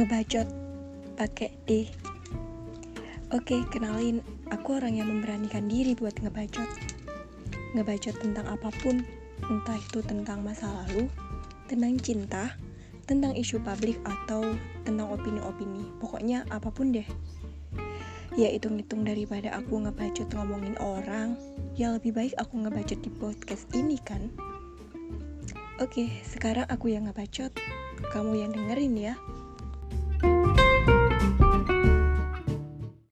ngebacot pakai D. Oke, kenalin, aku orang yang memberanikan diri buat ngebacot. Ngebacot tentang apa pun, entah itu tentang masa lalu, tentang cinta, tentang isu publik atau tentang opini-opini. Pokoknya apa pun deh. Ya hitung-hitung daripada aku ngebacot ngomongin orang, ya lebih baik aku ngebacot di podcast ini kan. Oke, sekarang aku yang ngebacot, kamu yang dengerin ya.